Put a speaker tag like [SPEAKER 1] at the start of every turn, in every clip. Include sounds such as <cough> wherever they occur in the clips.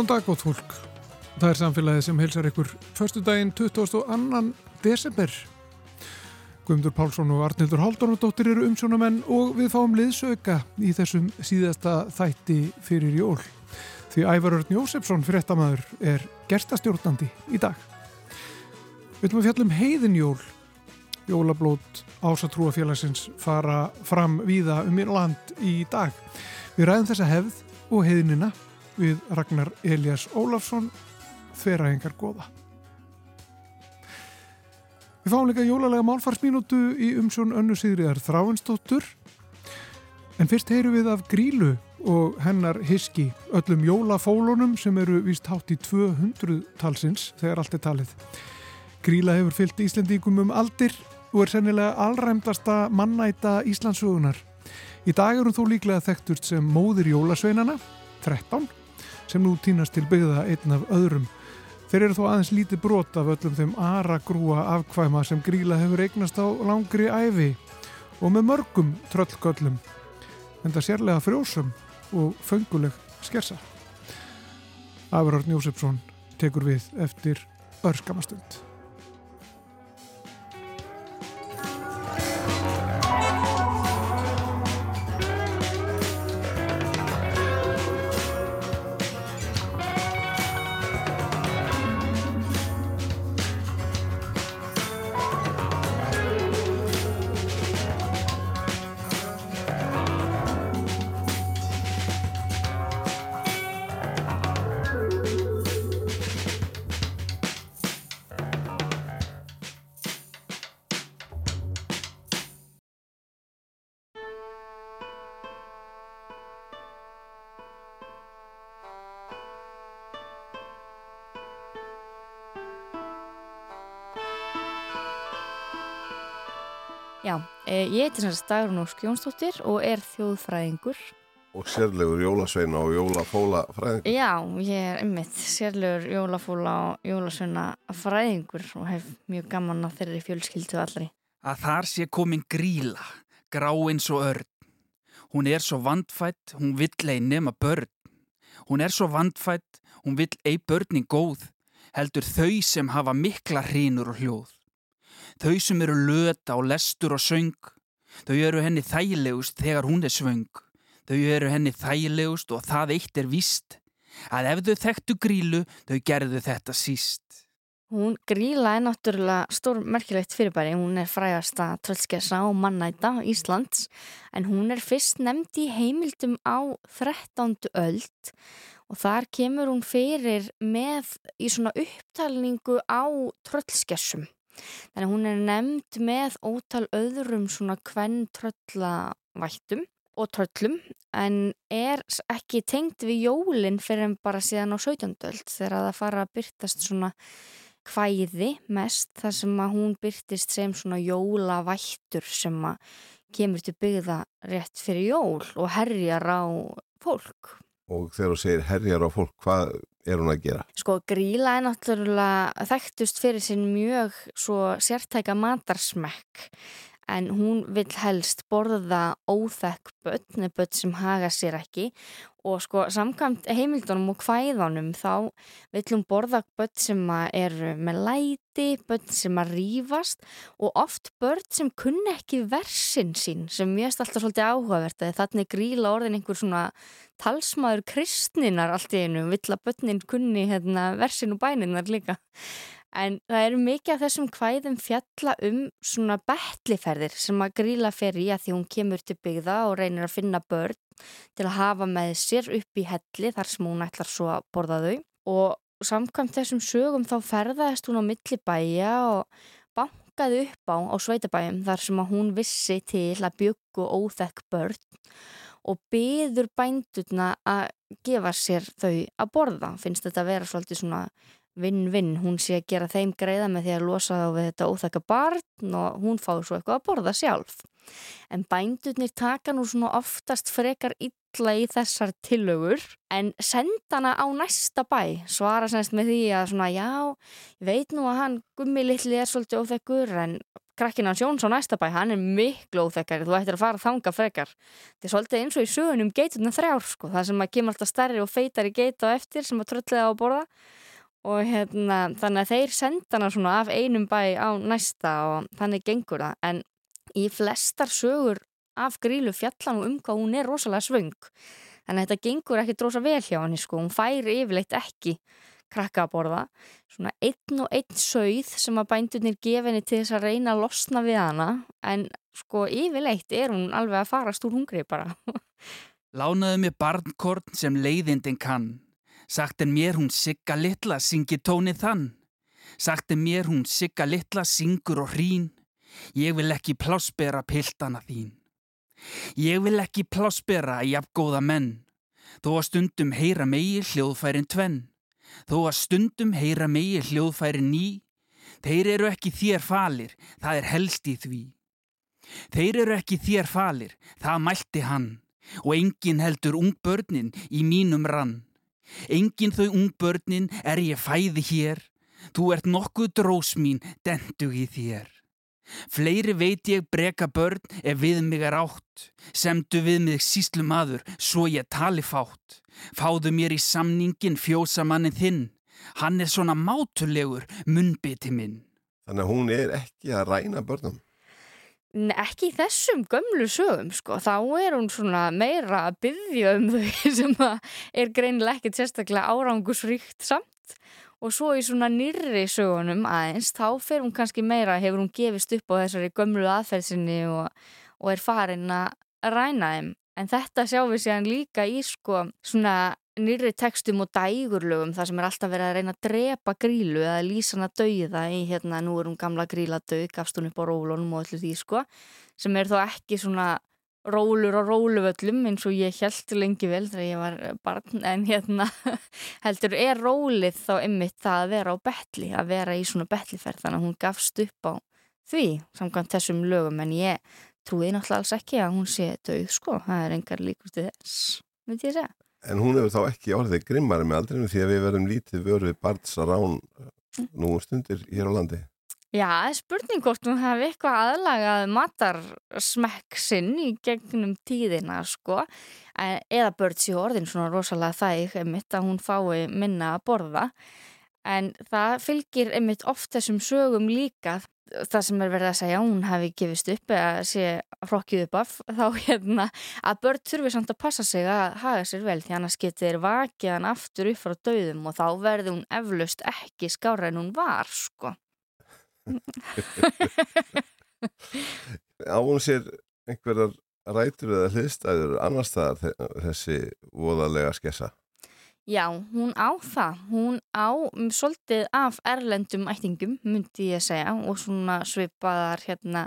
[SPEAKER 1] Góðan dag, gótt fólk. Það er samfélagið sem heilsar ykkur förstu daginn 22. desember. Guðmundur Pálsson og Arnildur Haldunardóttir eru umsjónamenn og við fáum liðsauka í þessum síðasta þætti fyrir jól. Því Ævarörn Jósefsson fyrirtamæður er gerstastjórnandi í dag. Við viljum að fjallum heiðinjól. Jólablót ásatrúafélagsins fara fram víða um í land í dag. Við ræðum þessa hefð og heiðinina við Ragnar Elias Ólafsson þverrahengar goða. Við fáum líka jólalega málfarsmínútu í umsjón önnu Sigriðar Þráinsdóttur en fyrst heyru við af Grílu og hennar hiski öllum jólafólunum sem eru víst hátt í 200 talsins þegar allt er talið. Gríla hefur fyllt Íslandíkum um aldir og er sennilega allræmdasta mannæta Íslandsögunar. Í dag er hún þó líklega þekktust sem móðir jólasveinana, 13, sem nú týnast til byggða einn af öðrum. Þeir eru þó aðeins lítið brot af öllum þeim aragrúa afkvæma sem Gríla hefur eignast á langri æfi og með mörgum tröllgöllum, en það sérlega frjósum og fönguleg skersa. Afrörn Jósefsson tekur við eftir örskamastund.
[SPEAKER 2] Já, ég heiti semst Dagrun Ósk Jónsdóttir og er þjóðfræðingur.
[SPEAKER 3] Og sérlegur jólasveina og jólafóla fræðingur.
[SPEAKER 2] Já, ég er einmitt sérlegur jólafóla og jólasveina fræðingur og hef mjög gaman að þeirri fjölskyldu allri.
[SPEAKER 4] Að þar sé komin gríla, grá eins og örn. Hún er svo vandfætt, hún vill ei nema börn. Hún er svo vandfætt, hún vill ei börnin góð, heldur þau sem hafa mikla hrínur og hljóð. Þau sem eru löta og lestur og söng, þau eru henni þægilegust þegar hún er svöng. Þau eru henni þægilegust og það eitt er víst, að ef þau þekktu grílu, þau gerðu þetta síst.
[SPEAKER 2] Hún gríla er náttúrulega stór merkilegt fyrirbæri, hún er frægasta tröllskessa og mannæta Íslands en hún er fyrst nefnd í heimildum á 13. öld og þar kemur hún fyrir með í svona upptalningu á tröllskessum. Þannig að hún er nefnd með ótal öðrum svona kvenn tröllavættum og tröllum en er ekki tengt við jólinn fyrir en bara síðan á 17. öld þegar það fara að byrtast svona hvæði mest þar sem að hún byrtist sem svona jólavættur sem að kemur til byggða rétt fyrir jól og herjar á fólk.
[SPEAKER 3] Og þegar þú segir herjar á fólk, hvað er hún að gera?
[SPEAKER 2] Sko gríla er náttúrulega þekktust fyrir sinn mjög svo sértæka matarsmekk en hún vil helst borða óþekk börn, börn sem haga sér ekki. Og sko samkvæmt heimildunum og hvæðanum þá vil hún borða börn sem eru með læti, börn sem að rýfast og oft börn sem kunni ekki versin sín sem mjög alltaf svolítið áhugavert að þannig gríla orðin einhver svona talsmaður kristninar allt í einu, vill að börnin kunni hérna, versin og bæninar líka En það eru mikið af þessum hvæðum fjalla um svona betliferðir sem að gríla fer í að því hún kemur til byggða og reynir að finna börn til að hafa með sér upp í helli þar sem hún ætlar svo að borða þau. Og samkvæmt þessum sögum þá ferðaðist hún á millibæja og bankaði upp á á sveitabæjum þar sem að hún vissi til að byggu óþekk börn og byður bændurna að gefa sér þau að borða. Finnst þetta að vera svolítið svona vinn-vinn, hún sé að gera þeim greiða með því að losa þá við þetta óþekka barn og hún fá svo eitthvað að borða sjálf. En bændurnir taka nú svona oftast frekar illa í þessar tillögur en senda hana á næsta bæ, svara semst með því að svona já, ég veit nú að hann gummi litli er svolítið óþekkur en krakkina Sjóns á næsta bæ, hann er miklu óþekkari, þú ættir að fara að þanga frekar. Þetta er svolítið eins og í sögunum geiturna þrjár, sko, það sem að kemur alltaf stærri og feitar í geit á eftir sem að trölliða á borða og hérna, þannig að þeir senda hana svona af einum bæ á næsta og þannig gengur það, en í flestar sögur af grílu fjallan og um hvað hún er rosalega svöng. Þannig að þetta gengur ekki drosa vel hjá hann sko. hún færi yfirleitt ekki krakka að borða. Svona einn og einn sögð sem að bændunir gefa henni til þess að reyna að losna við hana. En sko yfirleitt er hún alveg að farast úr hungri bara. <laughs>
[SPEAKER 4] Lánaðu mér barnkorn sem leiðindin kann Sagt en mér hún sigga litla syngi tónið þann. Sagt en mér hún sigga litla syngur og hrín. Ég vil ekki plássbera piltana þín. Ég vil ekki plássbera í afgóða menn. Þó að stundum heyra megi hljóðfærin tvenn. Þó að stundum heyra megi hljóðfærin ný. Þeir eru ekki þér falir, það er helst í því. Þeir eru ekki þér falir, það mælti hann. Og engin heldur ungbörnin í mínum rann Engin þau ungbörnin er ég fæði hér Þú ert nokkuð drós mín, dendug í þér Fleiri veit ég breka börn ef við mig er átt. Semdu við mig síslu maður, svo ég tali fátt. Fáðu mér í samningin fjósamannin þinn. Hann er svona mátulegur munnbytti minn.
[SPEAKER 3] Þannig að hún er ekki að ræna börnum?
[SPEAKER 2] Ekki í þessum gömlu sögum, sko. Þá er hún svona meira að byggja um þau <laughs> sem er greinilega ekkert sérstaklega árangusríkt samt og svo í svona nýrri sögunum aðeins þá fer hún kannski meira, hefur hún gefist upp á þessari gömlu aðferðsinni og, og er farin að ræna þeim en þetta sjáum við séðan líka í sko svona nýrri textum og dægurlögum þar sem er alltaf verið að reyna að drepa grílu eða lýsa hana dauða í hérna nú er hún gamla gríla dög, gafst hún upp á rólunum og allir því sko sem er þó ekki svona rólur og róluvöllum eins og ég held lengi vel þegar ég var barn en hérna <laughs> heldur er rólið þá ymmit það að vera á betli að vera í svona betliferð þannig að hún gafst upp á því samkvæmt þessum lögum en ég trúiði náttúrulega alls ekki að hún sé döð sko, það er engar líkur til þess myndi ég segja.
[SPEAKER 3] En hún hefur þá ekki orðið grimmari með aldrinu því að við verðum lítið vörfið barns að rán nú stundir hér á landi.
[SPEAKER 2] Já, spurning hvort hún hafi eitthvað aðlagað matarsmekk sinn í gegnum tíðina sko eða börn sér orðin svona rosalega þæg einmitt að hún fái minna að borða en það fylgir einmitt oft þessum sögum líka það sem er verið að segja hún hafi gefist upp eða sé hrokkið upp af þá hérna að börn þurfi samt að passa sig að haga sér vel því annars getur vakið hann aftur upp frá döðum og þá verður hún eflaust ekki skára en hún var sko
[SPEAKER 3] Á hún sér einhverjar rætur eða hliðstæður annar staðar þessi voðalega skessa?
[SPEAKER 2] Já, hún á það. Hún á svolítið af erlendum ættingum, myndi ég segja, og svona svipaðar hérna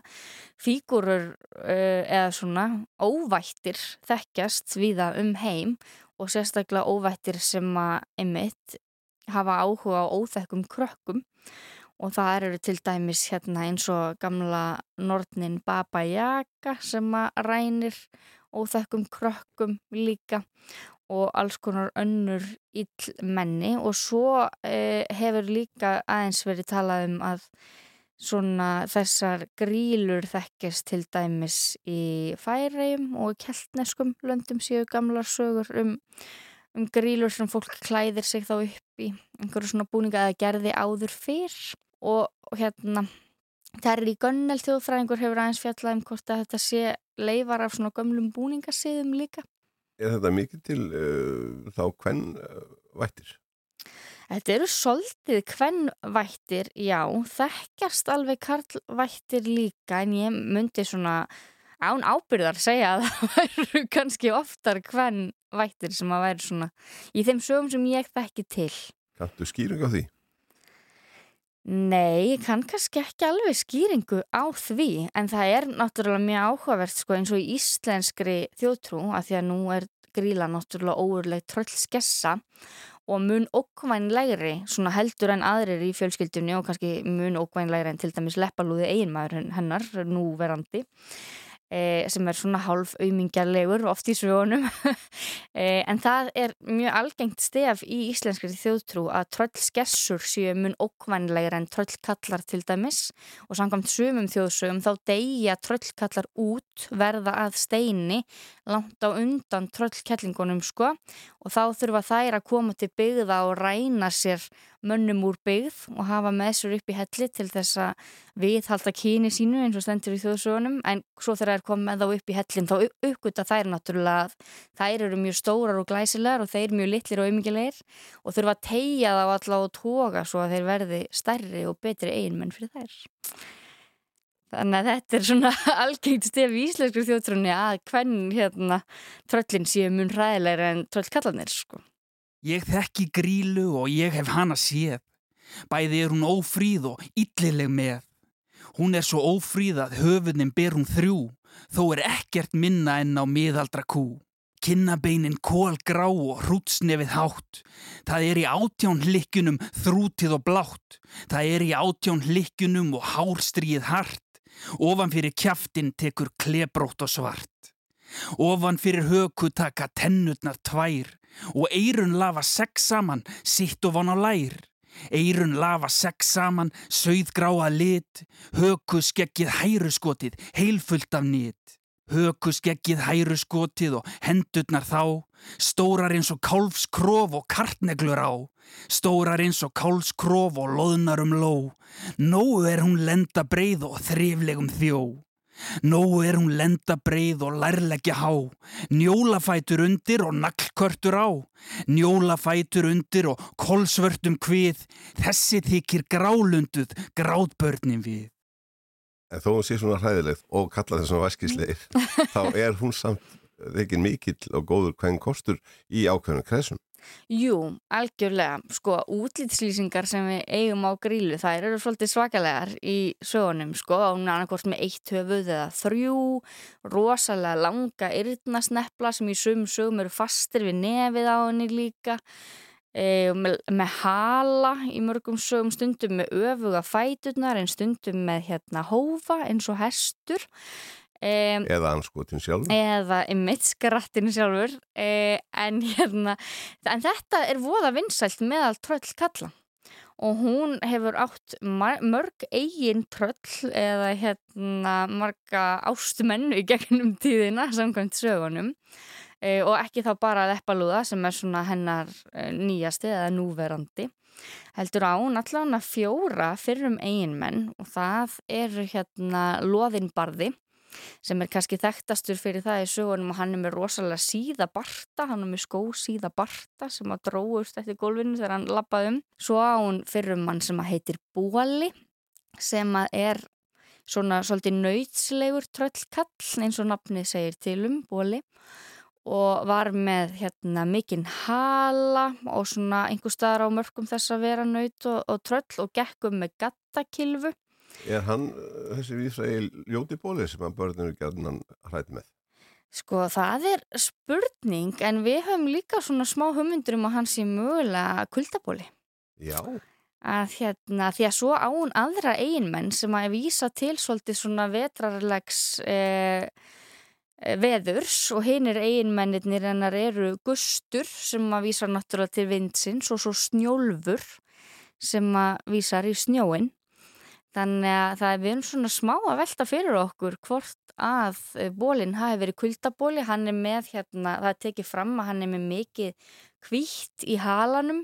[SPEAKER 2] fígurur uh, eða svona óvættir þekkjast viða um heim og sérstaklega óvættir sem að emitt hafa áhuga á óþekkum krökkum og það eru til dæmis hérna eins og gamla nortnin Baba Yaga sem að rænir óþekkum krökkum líka og alls konar önnur íllmenni og svo eh, hefur líka aðeins verið talað um að svona þessar grílur þekkist til dæmis í færeim og keltneskum löndum séu gamlar sögur um, um grílur sem fólk klæðir sig þá upp í einhverju svona búninga eða gerði áður fyrr og, og hérna Terri Gönnel þjóðfræðingur hefur aðeins fjallað um hvort að þetta sé leifar af svona gömlum búningasíðum líka.
[SPEAKER 3] Er þetta mikið til uh, þá hvern uh, vættir?
[SPEAKER 2] Þetta eru soldið hvern vættir, já, þekkjast alveg karlvættir líka en ég myndi svona án ábyrðar segja að <laughs> það væru kannski oftar hvern vættir sem að væri svona í þeim sögum sem ég þekki til.
[SPEAKER 3] Kanntu skýring á því?
[SPEAKER 2] Nei, kann kannski ekki alveg skýringu á því en það er náttúrulega mjög áhugavert sko, eins og í íslenskri þjóðtrú að því að nú er gríla náttúrulega óurleg tröllskessa og mun okkvænlegri svona heldur en aðrir í fjölskyldunni og kannski mun okkvænlegri en til dæmis leppalúði eiginmaður hennar núverandi e, sem er svona hálf auðmingjarlegur oft í sögunum. <laughs> E, en það er mjög algengt stef í íslenskri þjóðtrú að tröllskessur séu mun okkvænlegur en tröllkallar til dæmis. Og samkvæmt sumum þjóðsögum þá deyja tröllkallar út verða að steini langt á undan tröllkellingunum sko. Og þá þurfa þær að koma til byggða og ræna sér mönnum úr byggð og hafa með sér upp í helli til þess að viðhalda kyni sínu eins og stendur í þjóðsögunum en svo þegar það er komið þá upp í hellin þá uppgötta þær náttúrulega að þær eru mjög stórar og glæsilegar og þeir mjög litlir og auðmyggilegir og þurfa að tegja þá alltaf og toga svo að þeir verði stærri og betri einmenn fyrir þær. Þannig að þetta er svona <laughs> algengt stef í íslensku þjóðtrunni að hvern hérna tröllin séu mun ræðilegur en tröllkallanir sko.
[SPEAKER 4] Ég þekki grílu og ég hef hana séð. Bæði er hún ófríð og yllileg með. Hún er svo ófríð að höfunin ber hún þrjú, þó er ekkert minna enn á miðaldra kú. Kinnabeinin kól grá og hrútsnefið hátt. Það er í átján hlikkunum þrútið og blátt. Það er í átján hlikkunum og hárstríð hart. Ofan fyrir kjaftin tekur klebrótt og svart. Ofan fyrir höku taka tennutnar tvær og eirun lafa sex saman sitt og von á lær. Eirun lafa sex saman, sögðgráa lit, höku skeggið hæruskotið, heilfullt af nýtt. Höku skeggið hæruskotið og hendurnar þá, stórar eins og kálfskrof og kartneglur á, stórar eins og kálfskrof og loðnar um ló, nógu er hún lenda breið og þriflegum þjó. Nógu er hún lenda breið og lærleggja há, njólafætur undir og naglkörtur á, njólafætur undir og kolsvörtum hvið, þessi þykir grálunduð grátbörnin við.
[SPEAKER 3] En þó hún sé svona hræðilegt og kalla þessum væskisleir, <laughs> þá er hún samt ekki mikill og góður hvern kostur í ákveðinu kresum.
[SPEAKER 2] Jú, algjörlega. Sko, útlýtslýsingar sem við eigum á grílu, þær eru svolítið svakalegar í sögunum, sko. Hún er annarkort með eitt höfuð eða þrjú, rosalega langa yrnasnepla sem í sögum sögum eru fastir við nefið á henni líka. E, með, með hala í mörgum sögum stundum með öfuga fæturnar en stundum með hérna hófa eins og hestur
[SPEAKER 3] Um, eða anskotin sjálfur.
[SPEAKER 2] eða ymmit skrattin sjálfur. Um, en, hérna, en þetta er voða vinsælt meðal tröll kalla. Og hún hefur átt mörg eigin tröll eða hérna marga ástumennu í gegnum tíðina samkvæmt sögunum. Um, og ekki þá bara leppalúða sem er svona hennar nýjasti eða núverandi heldur á náttúrulega fjóra fyrrum eiginmenn. Og það eru hérna loðinbarði sem er kannski þekktastur fyrir það í sögunum og hann er með rosalega síða barta, hann er með skó síða barta sem að dróðust eftir gólfinu þegar hann lappaði um. Svo á hún fyrir um hann sem að heitir Bóli sem að er svona svolítið nöytslegur tröllkall eins og nafni segir til um Bóli og var með hérna mikinn hala og svona einhver staðar á mörgum þess að vera nöyt og, og tröll og gekkum með gattakilfu
[SPEAKER 3] Er hann þessi vísræði ljótibóli sem að börnur gerðan hrætt með?
[SPEAKER 2] Sko það er spurning en við höfum líka svona smá humundur um að hann sé mögulega kuldabóli.
[SPEAKER 3] Já.
[SPEAKER 2] Að hérna því að svo án aðra einmenn sem að vísa til svolítið svona vetrarlegs eh, veðurs og hinn er einmennir hennar eru gustur sem að vísa náttúrulega til vindsins og svo snjólfur sem að vísar í snjóin Þannig að það er við erum svona smá að velta fyrir okkur hvort að eh, bólinn hafi verið kuldabóli, hann er með hérna, það tekið fram að hann er með mikið kvítt í halanum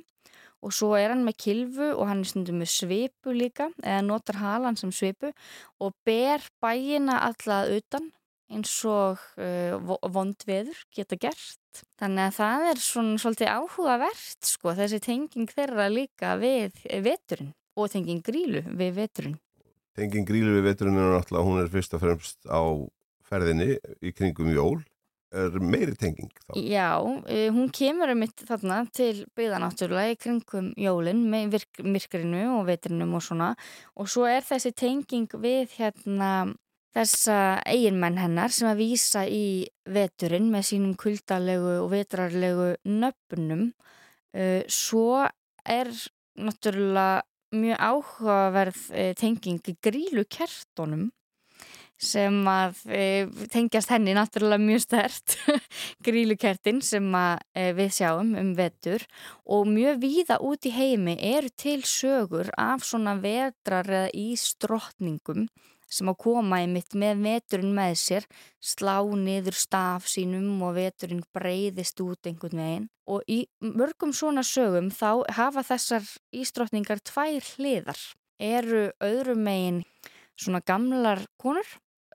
[SPEAKER 2] og svo er hann með kilfu og hann er stundum með svipu líka eða notar halan sem svipu og ber bæina alltaf utan eins og uh, vondveður geta gert. Þannig að það er svona svolítið áhugavert sko þessi tenging þeirra líka við veturinn og tenging grílu við veturinn.
[SPEAKER 3] Tenging grílu við veturinn er náttúrulega, hún er fyrst og fremst á ferðinni í kringum jól. Er meiri tenging þá?
[SPEAKER 2] Já, e, hún kemur um mitt þarna til byggða náttúrulega í kringum jólinn með myrkrinu og veturinnum og svona og svo er þessi tenging við hérna þessa eiginmenn hennar sem að výsa í veturinn með sínum kuldalegu og vetrarlegu nöfnum uh, svo er náttúrulega mjög áhugaverð eh, tenging grílu kertonum sem að e, tengjast henni náttúrulega mjög stert <laughs> grílukertin sem að e, við sjáum um vetur og mjög víða út í heimi eru til sögur af svona vetrar eða ísdrottningum sem að koma í mitt með veturinn með sér slá niður staf sínum og veturinn breyðist út einhvern veginn. Og í mörgum svona sögum þá hafa þessar ísdrottningar tvær hliðar. Eru öðrum megin svona gamlar konur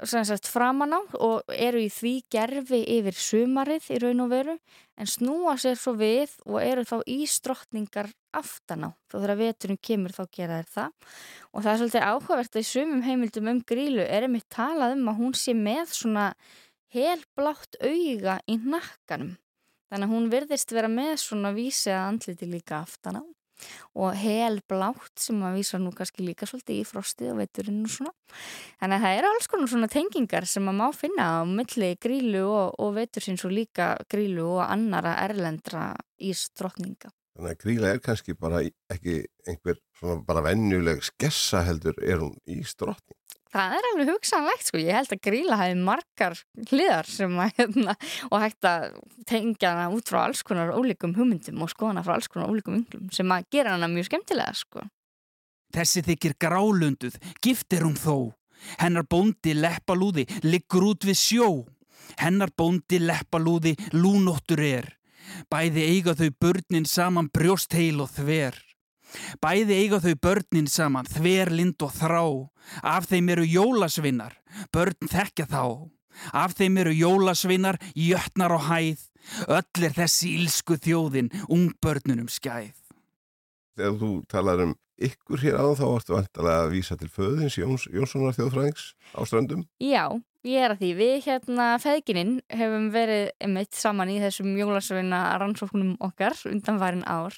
[SPEAKER 2] sagt, framan á og eru í því gerfi yfir sumarið í raun og veru en snúa sér svo við og eru þá ísdrottningar aftan á. Þá þegar veturinn kemur þá gera þér það. Og það er svolítið áhugavert að í sumum heimildum um grílu er einmitt talað um að hún sé með svona helblátt auga í nakkanum þannig að hún virðist vera með svona vísi að andliti líka aftan á og helblátt sem að vísa nú kannski líka svolítið í frostið og veiturinn og svona. Þannig að það eru alls konar svona tengingar sem að má finna á milli grílu og, og veitursins og líka grílu og annara erlendra ístrotninga.
[SPEAKER 3] Þannig að gríla er kannski bara ekki einhver svona bara vennuleg skessa heldur er hún ístrotning.
[SPEAKER 2] Það er alveg hugsanlegt sko, ég held að gríla hafi margar hliðar sem að hérna og hægt að tengja hana út frá alls konar ólíkum hugmyndum og skoðana frá alls konar ólíkum ynglum sem að gera hana mjög skemmtilega sko.
[SPEAKER 4] Þessi þykir grálunduð, gift er hún þó. Hennar bóndi leppalúði, liggur út við sjó. Hennar bóndi leppalúði, lúnóttur er. Bæði eiga þau börnin saman brjóst heil og þver. Bæði eiga þau börnin saman, þver, lind og þrá. Af þeim eru jólasvinnar, börn þekkja þá. Af þeim eru jólasvinnar, jötnar og hæð. Öll er þessi ílsku þjóðin, ungbörnunum skæð.
[SPEAKER 3] Þegar þú talar um ykkur hér á þá vartu vantilega að vísa til föðins Jóns, Jónssonar þjóðfræðings á strandum.
[SPEAKER 2] Já, ég er að því. Við hérna feðgininn hefum verið einmitt saman í þessum jólasvinna rannsóknum okkar undan varin ár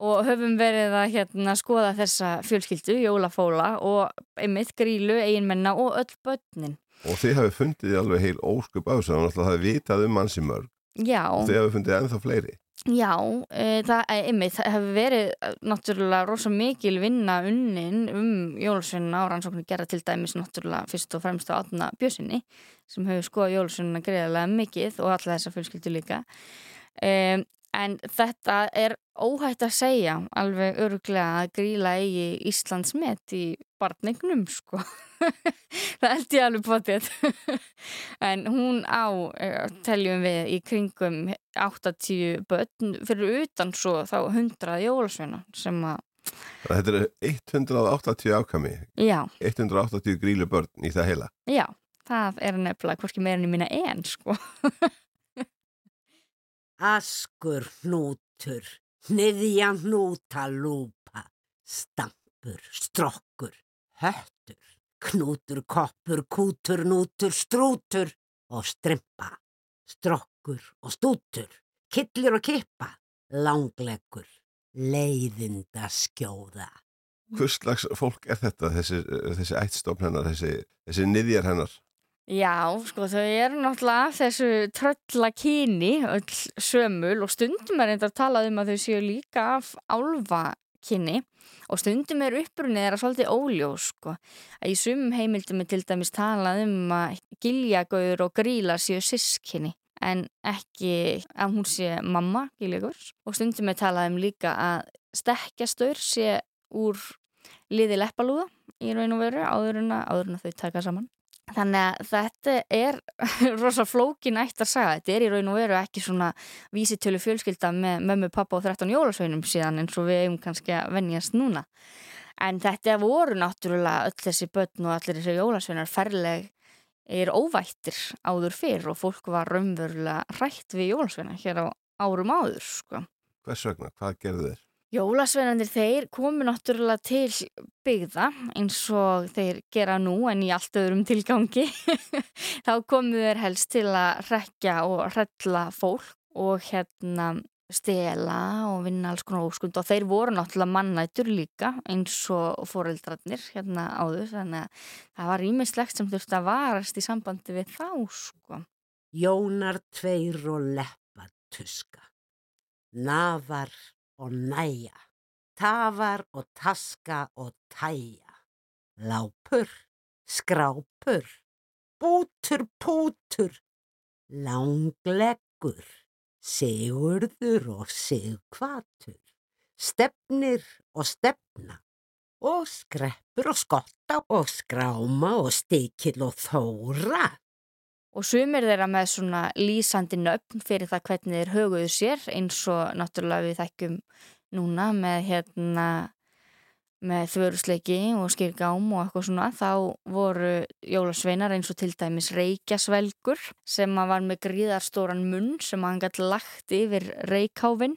[SPEAKER 2] og höfum verið að hérna, skoða þessa fjölskyldu, jólafóla og einmitt grílu, eiginmenna og öll börnin.
[SPEAKER 3] Og þið hafið fundið alveg heil óskup á þess að það hafið vitað um mann sem mörg.
[SPEAKER 2] Já.
[SPEAKER 3] Og þið hafið fundið ennþá fleiri.
[SPEAKER 2] Já, e, það, e, einmitt, það hefur verið e, náttúrulega rosa mikil vinna unnin um jólusvinna og rannsóknir gera til dæmis náttúrulega fyrst og fremst á átna bjössinni sem hefur skoðað jólusvinna greiðarlega mikið og alla þessa fjölskyldu líka. Um, En þetta er óhætt að segja alveg öruglega að gríla eigi Íslands met í barningnum sko. <laughs> það held ég alveg potið. <laughs> en hún á, eh, teljum við, í kringum 80 börn fyrir utan svo þá 100 jólasveina sem að
[SPEAKER 3] Þetta er 180 ákami.
[SPEAKER 2] Já.
[SPEAKER 3] 180 grílu börn í það heila.
[SPEAKER 2] Já, það er nefnilega hvorki meirinni mína en sko. <laughs>
[SPEAKER 5] Askur hnútur, hniðja hnúta lúpa, stampur, strokkur, höttur, knútur, koppur, kútur, nútur, strútur og strimpa, strokkur og stútur, killir og kippa, langleggur, leiðinda skjóða.
[SPEAKER 3] Hvers slags fólk er þetta, þessi, þessi ættstofn hennar, þessi, þessi niðjar hennar?
[SPEAKER 2] Já, sko þau eru náttúrulega þessu tröllakyni öll sömul og stundum er þetta að tala um að þau séu líka af álvakyni og stundum er upprunnið þeirra svolítið óljós sko. Í sumum heimildum er til dæmis talað um að giljagauður og gríla séu sískinni en ekki að hún sé mamma giljagauðs og stundum er talað um líka að stekkjastur sé úr liði leppalúða í raun og veru áður en að þau taka saman. Þannig að þetta er <laughs> rosa flókin ætt að sagja. Þetta er í raun og veru ekki svona vísitölu fjölskylda með mömmu, pappa og 13 jólasveinum síðan eins og við eigum kannski að vennjast núna. En þetta voru náttúrulega öll þessi börn og allir þessi jólasveinar ferleg er óvættir áður fyrr og fólk var raunverulega hrætt við jólasveina hér á árum áður. Sko.
[SPEAKER 3] Hvers vegna? Hvað gerðu þeir?
[SPEAKER 2] Jólasveinandir þeir komu náttúrulega til byggða eins og þeir gera nú en í allt öðrum tilgangi. <laughs> Þá komu þeir helst til að rekja og hrella fólk og hérna stela og vinna alls konar óskund og þeir voru náttúrulega mannættur líka eins og foreldrarnir hérna áður þannig að það var ímislegt sem þurfti að varast í sambandi við þá sko.
[SPEAKER 5] Jónar tveir og leppatuska, nafar og næja, tafar og taska og tæja, lápur, skrápur, bútur, pútur, langleggur, sigurður og sigkvatur, stefnir og stefna. Og skreppur og skotta og skráma og stikil og þóra.
[SPEAKER 2] Og sumir þeirra með svona lýsandi nöfn fyrir það hvernig þeir höguðu sér eins og náttúrulega við þekkjum núna með hérna með þvörusleiki og skýrgám og eitthvað svona þá voru jólasveinar eins og til dæmis reykjasvelgur sem var með gríðarstóran munn sem hann gæti lagt yfir reykháfin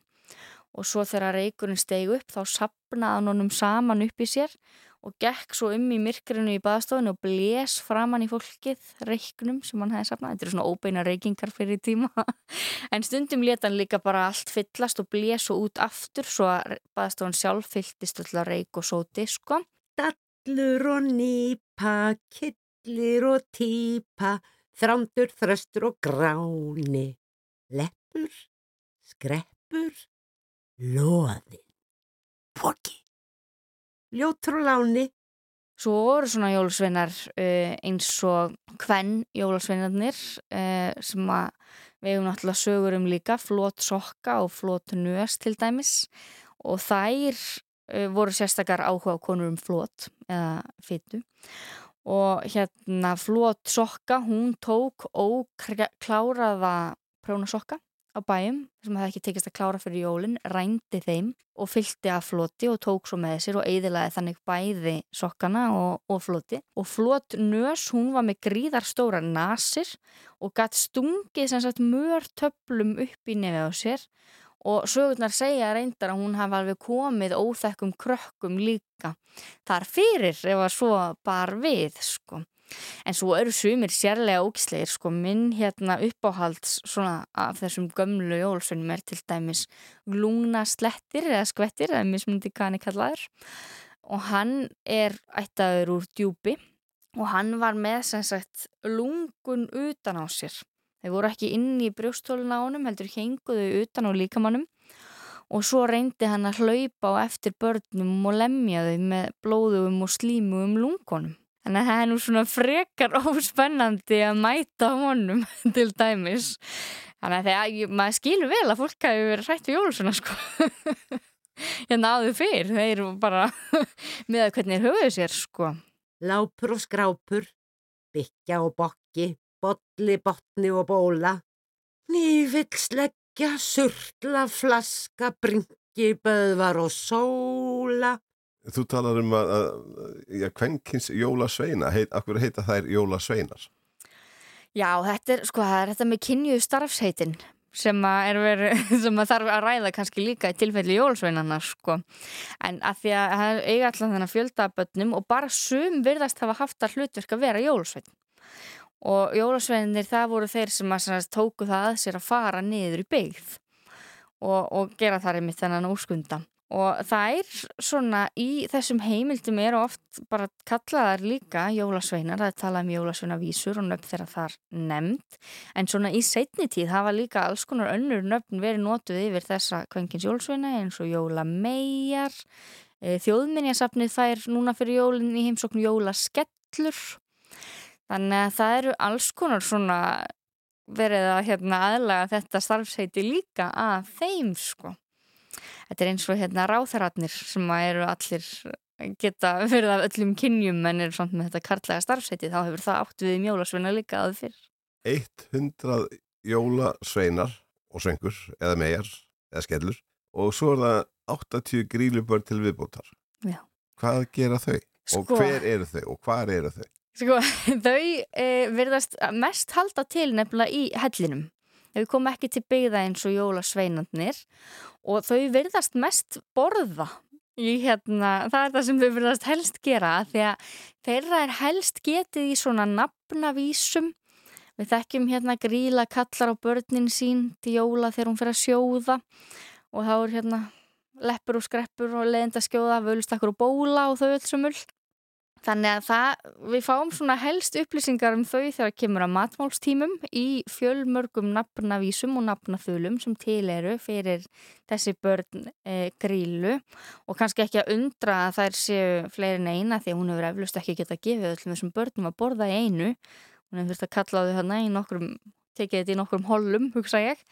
[SPEAKER 2] og svo þegar reykurinn stegi upp þá sapnaði hann honum saman upp í sér og gekk svo um í myrkrinu í baðstofinu og blés framann í fólkið reyknum sem hann hefði sapnað. Þetta eru svona óbeina reykingar fyrir tíma. <laughs> En stundum leta hann líka bara allt fyllast og blés svo út aftur svo að baðstofun sjálf fylltist alltaf reyk og sóti, sko.
[SPEAKER 5] Dallur og nýpa, killir og týpa, þrándur, þröstur og gráni, leppur, skreppur, loði, poki ljótur og láni.
[SPEAKER 2] Svo voru svona jólasveinar uh, eins og hvenn jólasveinarnir uh, sem við hefum náttúrulega sögur um líka, flót sokka og flót nös til dæmis. Og þær uh, voru sérstakar áhuga konur um flót eða fyttu og hérna flót sokka, hún tók ókláraða prónasokka á bæjum sem það ekki tekist að klára fyrir jólinn, rændi þeim og fylgti af floti og tók svo með sér og eidilaði þannig bæði sokkana og, og floti. Og flot nös, hún var með gríðarstóra nasir og gætt stungið sem sagt mörtöflum upp í nefið á sér og sögurnar segja reyndar að hún hafa alveg komið óþekkum krökkum líka þar fyrir ef að svo bar við sko. En svo eru sumir sérlega ógisleir, sko, minn hérna uppáhalds svona af þessum gömlu jólsveinum er til dæmis glúna slettir eða skvettir, eða mismundi er kallaður og hann er ættaður úr djúpi og hann var með sem sagt lungun utan á sér. Þeir voru ekki inn í brjóstóluna á honum, heldur henguðu utan á líkamannum og svo reyndi hann að hlaupa á eftir börnum og lemja þau með blóðugum og slímugum lungunum. Þannig að það er nú svona frekar <laughs> óspennandi að mæta honum <laughs> til dæmis. Þannig að þegar maður skilur vel að fólk hafi verið hrætt við jólusuna sko. <laughs> Hérna áður fyrr, þeir eru bara með að hvernig þeir höfuðu sér sko.
[SPEAKER 5] Lápur og skrápur, byggja og bokki, bolli, botni og bóla. Nýfillsleggja, surla, flaska, bringi, böðvar og sóla.
[SPEAKER 3] Þú talar um að, að kvenkins jólasveina, heit, akkur heita þær jólasveinar?
[SPEAKER 2] Já, þetta er, sko, er þetta með kynju starfsheitin sem að, veri, <laughs> sem að þarf að ræða kannski líka í tilfelli jólasveinana, sko. En að því að það eiga alltaf þennan fjöldabötnum og bara sum virðast hafa haft að hlutverk að vera jólasvein. Og jólasveinir það voru þeir sem að tóku það að sér að fara niður í byggð og, og gera þar einmitt þennan úrskundan og það er svona í þessum heimildum eru oft bara kallaðar líka jólasveinar, það er talað um jólasveinavísur og nöfn þeirra þar nefnd. En svona í setni tíð hafa líka alls konar önnur nöfn verið nótuð yfir þessa kvöngins jólasveina eins og jólamejar e, þjóðminjasafnið þær núna fyrir jólinn í heimsóknu jólaskellur. Þannig að það eru alls konar svona verið að hérna aðlaga þetta starfsheiti líka að þeim sko þetta er eins og hérna ráþaratnir sem eru allir geta verið af öllum kynjum en eru samt með þetta kartlega starfsæti þá hefur það átt við mjólasveina líka að fyrr
[SPEAKER 3] 100 jólasveinar og svengur eða megar eða skellur og svo er það 80 grílubörn til viðbótar
[SPEAKER 2] Já.
[SPEAKER 3] hvað gera þau? Sko, og hver eru þau? og hvað eru þau?
[SPEAKER 2] Sko, <laughs> þau e, verðast mest halda til nefnilega í hellinum þau kom ekki til byggða eins og jólasveinandnir og þau verðast mest borða hérna, það er það sem þau verðast helst gera því að þeirra er helst getið í svona nafnavísum. Við þekkjum hérna gríla kallar á börnin sín til jóla þegar hún fyrir að sjóða og þá er hérna leppur og skreppur og leðinda skjóða völustakkur og bóla og þau öll sumull Þannig að það, við fáum svona helst upplýsingar um þau þegar kemur að matmálstímum í fjölmörgum nafnavísum og nafnaþulum sem til eru fyrir þessi börn e, grílu. Og kannski ekki að undra að þær séu fleirin eina því að hún hefur eflust ekki geta gefið öllum þessum börnum að borða einu. Hún hefur þurft að kalla þau hérna í nokkrum tekið þetta í nokkrum hollum, hugsa ég.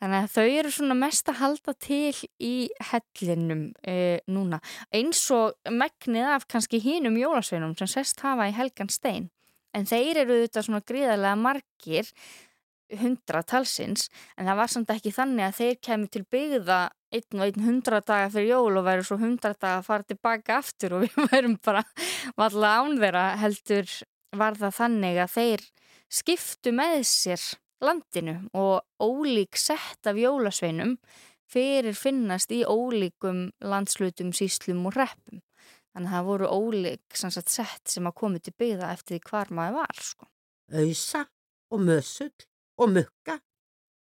[SPEAKER 2] Þannig að þau eru svona mest að halda til í hellinum e, núna, eins og megnið af kannski hínum jólasveinum sem sest hafa í Helgan Stein. En þeir eru þetta svona gríðarlega margir hundra talsins en það var samt ekki þannig að þeir kemur til byggða einn og einn hundra daga fyrir jól og væri svo hundra daga að fara tilbaka aftur og við <laughs> værum bara valla án þeirra heldur var það þannig að þeir skiptu með sér landinu og ólík sett af jólasveinum fyrir finnast í ólíkum landslutum, síslum og reppum. Þannig að það voru ólík sagt, sett sem að komi til byggða eftir því hvar maður var. Sko.
[SPEAKER 5] Auðsa og mösull og mukka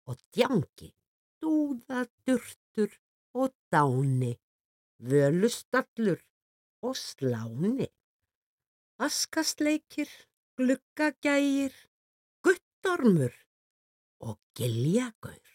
[SPEAKER 5] og djangi, dúða, durtur og dáni, völustallur og sláni, askastleikir, gluggagægir, guttormur og giljagaur.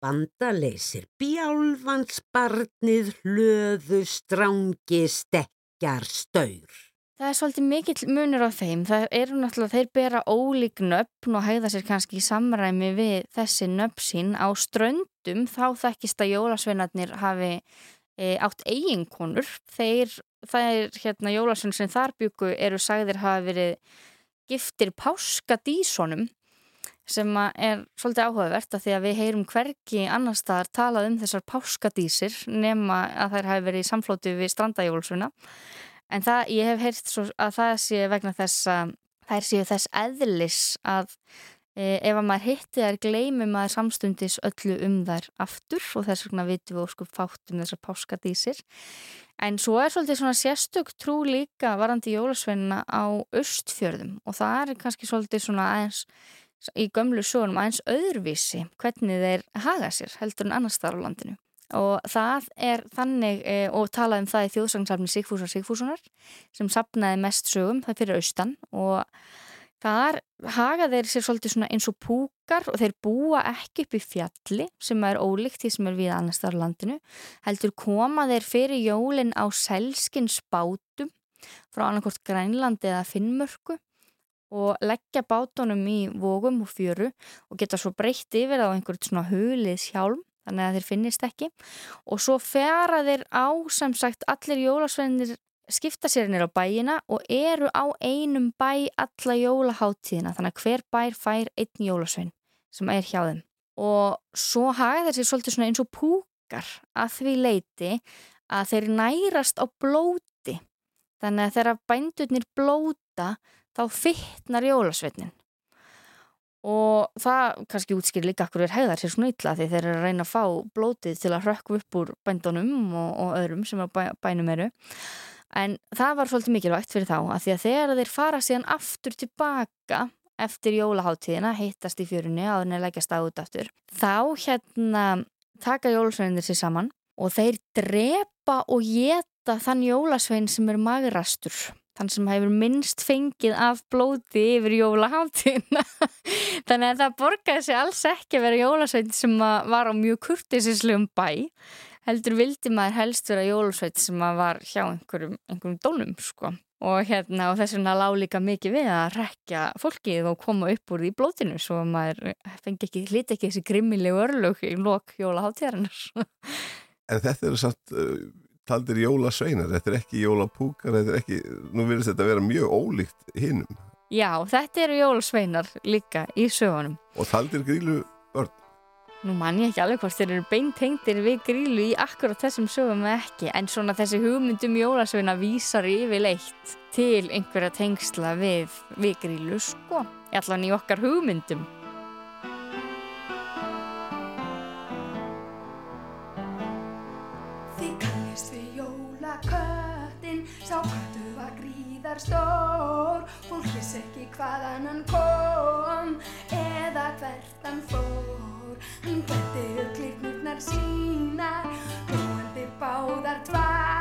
[SPEAKER 5] Bandaleysir, bjálfans, barnið, hlöðu, strángi, stekkjar, staur.
[SPEAKER 2] Það er svolítið mikill munur á þeim. Það eru náttúrulega, þeir bera ólík nöfn og hægða sér kannski í samræmi við þessi nöfn sín. Á ströndum þá þekkist að jólasveinarnir hafi e, átt eiginkonur. Þeir, það er hérna jólasvein sem þar byggu eru sagðir hafa verið giftir páskadísonum sem er svolítið áhugavert að því að við heyrum hverki annar staðar talað um þessar páskadísir nema að þær hafi verið í samflóti við strandajólsuna en það, ég hef heyrt að það sé vegna þess að þær séu þess eðlis að e, ef að maður hitti þær gleymum maður samstundis öllu um þær aftur og þess vegna vitum við óskup fátt um þessar páskadísir en svo er svolítið svona sérstök trú líka varandi jólasveinina á östfjörðum og það er kannski svolítið svona aðeins í gömlu sjónum aðeins öðruvísi hvernig þeir haga sér heldur en annars þar á landinu. Og það er þannig e, og talað um það í þjóðsangsafni Sigfúsar Sigfússonar sem sapnaði mest sögum það fyrir austan og þar haga þeir sér svolítið svona eins og púkar og þeir búa ekki upp í fjalli sem er ólíkt því sem er við annars þar landinu heldur koma þeir fyrir jólin á selskins bátum frá annarkort Grænlandi eða Finnmörku og leggja bátunum í vógum og fjöru og geta svo breytt yfir á einhvern svona hulið sjálm þannig að þeir finnist ekki. Og svo færa þeir á sem sagt allir jólasveinir skipta sér nýra á bæina og eru á einum bæ alla jólaháttíðina þannig að hver bær fær einn jólasvein sem er hjá þeim. Og svo hafa þeir sér svolítið svona eins og púkar að því leiti að þeir nærast á blóti. Þannig að þeirra bændurnir blóta þá fytnar jólasveitnin og það kannski útskýr líka akkur er hegðar sér svona illa því þeir eru að reyna að fá blótið til að rökku upp úr bændunum og, og öðrum sem bæ, bænum eru. En það var svolítið mikilvægt fyrir þá að því að þegar þeir fara síðan aftur tilbaka eftir jólaháttíðina hittast í fjörunni að henni leggjast á út aftur þá hérna taka jólasveinir sér saman og þeir drepa og geta þann jólasvein sem er magrastur þann sem hefur minnst fengið af blóti yfir jólaháttíðina <laughs> þannig að það borgaði sig alls ekki að vera jólasveit sem var á mjög kurtisislegum bæ heldur vildi maður helst vera jólasveit sem var hjá einhverjum, einhverjum dónum sko. Og hérna og þess vegna lág líka mikið við að rekja fólkið og koma upp úr því blótinu svo maður fengi ekki, hliti ekki þessi grimmilegu örlög í lok jólaháttíðarinnar <laughs>
[SPEAKER 3] En þetta eru satt uh, taldir jólasveinar, þetta er ekki jólapúkar, þetta er ekki, nú verðist þetta að vera mjög ólíkt hinnum.
[SPEAKER 2] Já, þetta eru jólasveinar líka í sögunum.
[SPEAKER 3] Og taldir grílu börn?
[SPEAKER 2] Nú man ég ekki alveg hvort þeir eru beintengtir við grílu í akkurat þessum sögum ekki, en svona þessi hugmyndum jólasveina vísar yfirleitt til einhverja tengsla við, við grílu, sko. Allan í okkar hugmyndum.
[SPEAKER 6] stór Fólk viss ekki hvaðan hann kom Eða hvert hann fór Upp klirknurnar sínar Nóandi báðar tvær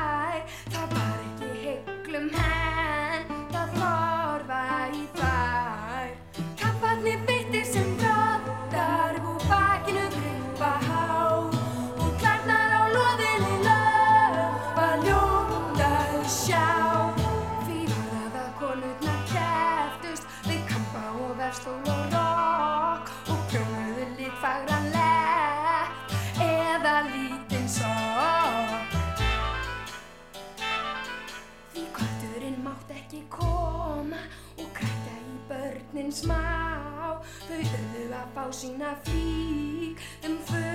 [SPEAKER 6] sína flík um fullorðnu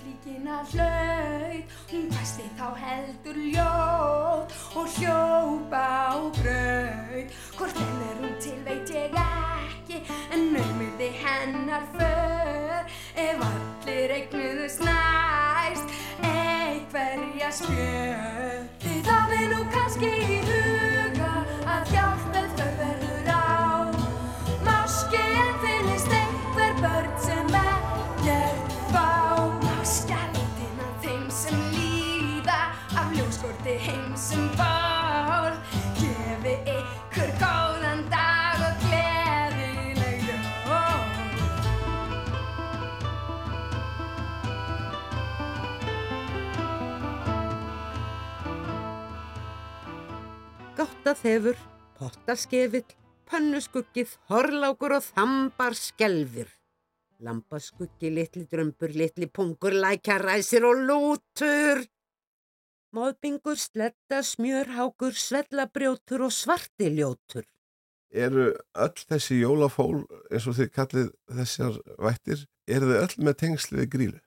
[SPEAKER 6] flíkina hlaut. Hún hvæsti þá heldur ljót og hljópa á braut. Hvort enn er hún til veit ég ekki en naumurði hennar för. Ef allir eignuðust næst einhverja spjör Þið hafið nú kannski í
[SPEAKER 5] Gáttaþefur, pottaskefill, pönnuskuggið, horlákur og þambar skelfur. Lambaskuggi, litli drömbur, litli pungur, lækjaræsir og lútur. Móðbingur, sletta, smjörhákur, svellabrjótur og svartiljótur.
[SPEAKER 3] Eru öll þessi jólafól, eins og þið kallið þessar vættir, eru þau öll með tengsli við grílu?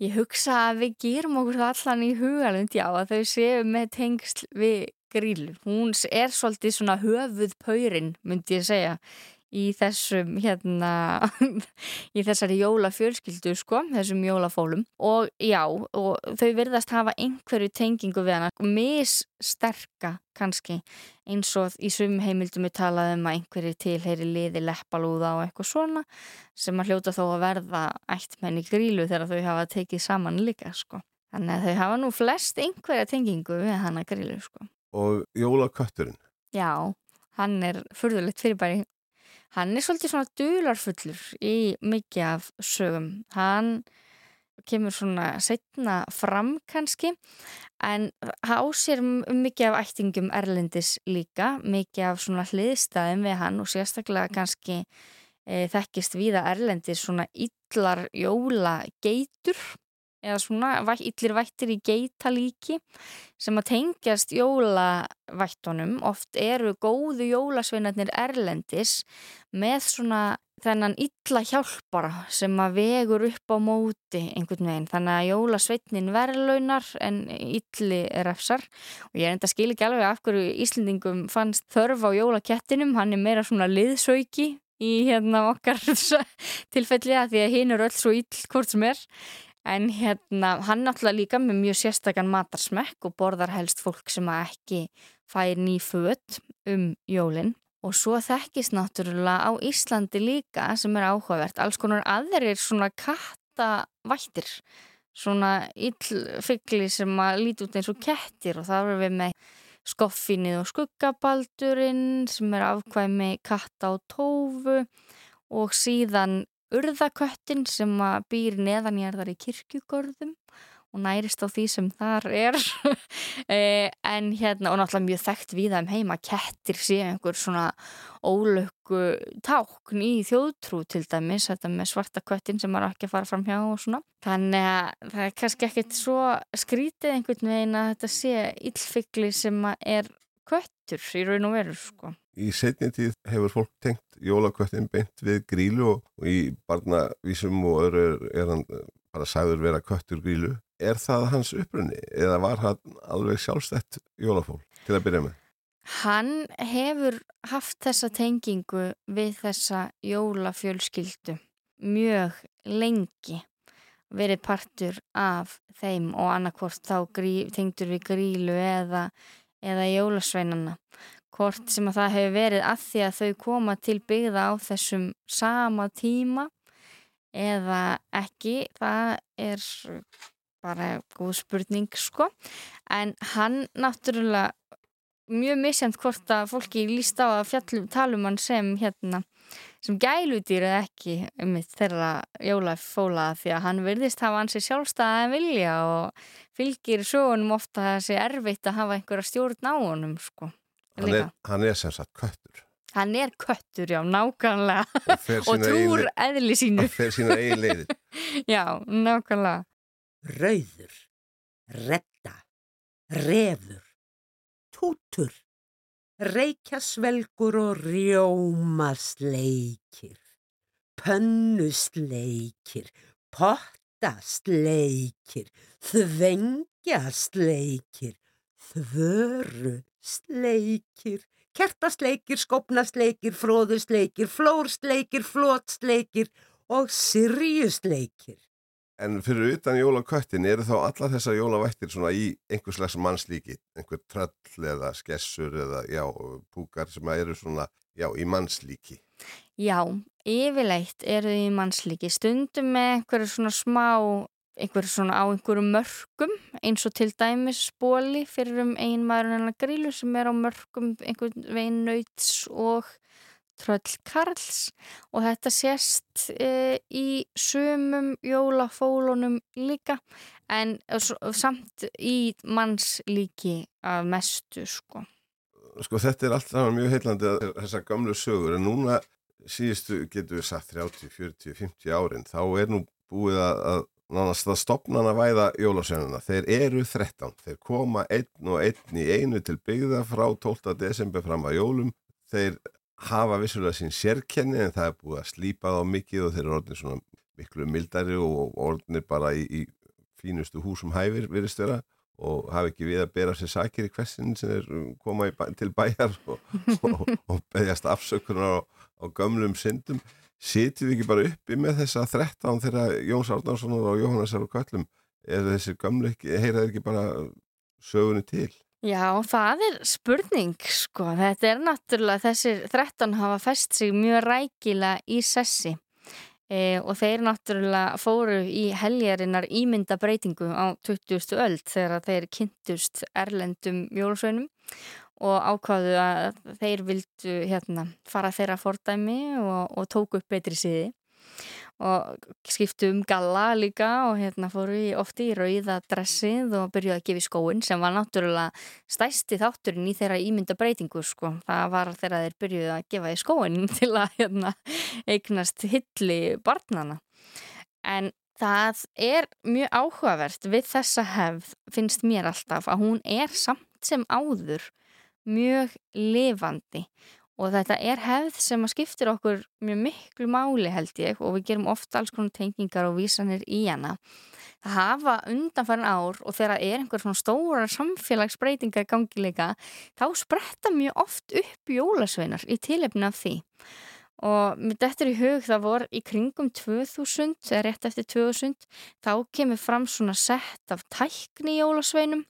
[SPEAKER 2] Ég hugsa að við gerum okkur allan í hugalund, já, að þau séu með tengsl við grílu. Hún er svolítið svona höfuð paurin, myndi ég segja, í þessum, hérna, <laughs> í þessari jólafjölskyldu, sko, þessum jólafólum. Og já, og þau virðast hafa einhverju tengingu við hana, missterka kannski, eins og í sum heimildum við talaðum að einhverju tilheyri liði leppalúða og eitthvað svona sem að hljóta þó að verða ættmenni grílu þegar þau hafa tekið saman líka sko. Þannig að þau hafa nú flest einhverja tengingu við hana grílu sko.
[SPEAKER 3] Og jólakötturinn,
[SPEAKER 2] Já, hann er furðulegt fyrirbæri. Hann er svolítið svona dularfullur í mikið af sögum. Hann kemur svona setna fram kannski en m- mikið af ættingum erlendis líka, mikið af svona hliðstæðum við hann og sérstaklega kannski e, þekkist víða erlendis svona illar jólageitur eða svona illir vættir í geitalíki sem að tengjast jólavættunum. Oft eru góðu jólasveinarnir erlendis með svona þennan illa hjálpara sem að vegur upp á móti einhvern veginn. Þannig að jólasveitnin verðlaunar en illi refsar. Og ég er enda skil ekki alveg af hverju Íslendingum fannst þörf á jólakettinum, hann er meira svona liðsauki í hérna okkar <laughs> tilfelli að því að hinn er öll svo ill hvort sem er en hérna hann náttúrulega líka með mjög sérstakann matarsmekk og borðar helst fólk sem ekki fær ný föt um jólin. Og svo þekkist náttúrulega á Íslandi líka sem er áhugavert alls konar aðrir svona kattavættir svona illfygli sem að líti út eins og kettir og það erum við með skoffinnið og skuggabaldurinn sem er afkvæmi katta og tófu og síðan urðaköttin sem að býr neðanjærðar í kirkjugörðum og nærist á því sem þar er. <laughs> E, en hérna og náttúrulega mjög þekkt við þeim heima kettir séu einhver svona ólöku tákn í þjóðtrú til dæmis, þetta með svarta köttin sem maður ekki að fara fram hjá og svona. Þannig að það er kannski ekkert svo skrítið einhvern veginn að þetta sé illfigli sem er köttur í raun og veru sko
[SPEAKER 3] Í setni tíð hefur fólk tengt jólaköttin beint við grílu og, í barnavísum og öðru er, er hann bara sagður vera köttur grílu er það hans upprunni eða var hann alveg sjálfstætt jólafól til að byrja með?
[SPEAKER 2] Hann hefur haft þessa tengingu við þessa jólafjölskyldu mjög lengi verið partur af þeim og annarkvort þá grí, tengdur við grílu eða, eða jólasveinana hvort sem að það hefur verið að því að þau koma til byggða á þessum sama tíma eða ekki. Það er bara góð spurning sko. En hann náttúrulega mjög misjant hvort að fólki líst á að fjallum talum hann sem hérna sem gælutýr eða ekki um þeirra jólafóla því að hann verðist hafa hansi sjálfstæða en vilja og fylgir sögunum ofta að það sé erfitt að hafa einhverja stjórn á honum sko.
[SPEAKER 3] Hann er, hann er sem sagt köttur.
[SPEAKER 2] Hann er köttur, já, nákvæmlega og, og trúr eðli sínu.
[SPEAKER 3] Og fer sína eigi leiðir. <laughs>
[SPEAKER 2] já, nákvæmlega
[SPEAKER 5] rauður, redda, refur, tútur, reykjasvelgur og rjómasleikir, pönnusleikir, pottasleikir, þvengjasleikir, þvörusleikir, kertasleikir, skopnasleikir, fróðusleikir, flórsleikir, flótsleikir og sirjusleikir.
[SPEAKER 3] En fyrir utan jólaköttin eru þá alla þessar jólavættir svona í einhvers slags mannslíki, einhver tröll eða skessur eða já, púkar sem eru svona, já, í mannslíki.
[SPEAKER 2] Já, yfirleitt eru þau í mannslíki, stundum með einhverju svona smá, einhverju svona á einhverju mörgum, eins og til dæmis spóli fyrir um einmaðurinn en að grílu sem er á mörgum einhvern veginn nauts og Tröll Karls og þetta sést e, í sumum jólafólunum líka en samt í mannslíki af mestu sko.
[SPEAKER 3] Sko þetta er allt mjög heilandi að þessa gamlu sögur en núna síðustu getur við sagt 30, 40, 50 árin þá er nú búið að, að nánast að stopnana væða jólasönuna. Þeir eru 13, þeir koma einn og einn í einu til byggða frá 12. desember fram að jólum. Þeir hafa vissulega sín sérkenni en það er búið að slípa þá mikið og þeir eru orðinir svona miklu mildari og orðinir bara í, í fínustu húsum hæfir virðist vera og hafa ekki við að bera sér sakir í hversin sem er um, koma bæ, til bæjar og, og, og beðjast afsökunar á, á gömlum syndum. Sitjum við ekki bara uppi með þessa 13 þegar Jóns Árnarssonar og Jóhannesar og Kvallum eða þessi gömlu heyraði ekki bara sögunni til
[SPEAKER 2] Já, það er spurning sko. Þetta er náttúrulega, þessir 13 hafa fest sig mjög rækila í sessi e, og þeir náttúrulega fóru í heljarinnar ímynda breytingu á 20. öld þegar þeir kynntust erlendum jólsveinum og ákvaðu að þeir vildu hérna, fara þeirra fordæmi og, og tóku upp betri siði og skiptu um galla líka og hérna fóru ég ofti í rauða dressið og byrjuði að gefa í skóin sem var náttúrulega stæsti þátturinn í þeirra ímynda breytingu sko. Það var þegar þeir byrjuði að gefa í skóin <laughs> til að hérna, eignast hilli barnana. En það er mjög áhugavert við þessa hefð finnst mér alltaf að hún er samt sem áður mjög lifandi og þetta er hefð sem að skiptir okkur mjög miklu máli held ég og við gerum ofta alls konar tengingar og vísanir í hana. Það hafa undanfærin ár og þegar er einhver svona stóra samfélagsbreytinga í gangi líka þá spretta mjög oft upp jólasveinar í tilefni af því og mitt eftir í hug það voru í kringum 2000 eða rétt eftir 2000 þá kemur fram svona sett af tækni jólasveinum